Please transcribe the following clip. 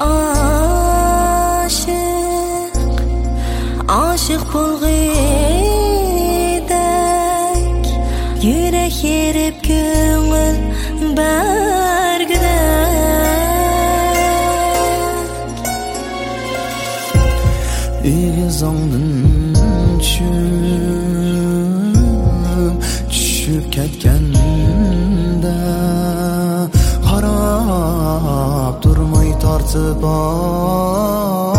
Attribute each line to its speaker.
Speaker 1: عاشق عاشق bul gidek Yürek yerip gönül bergidek
Speaker 2: İgiz ondun ball.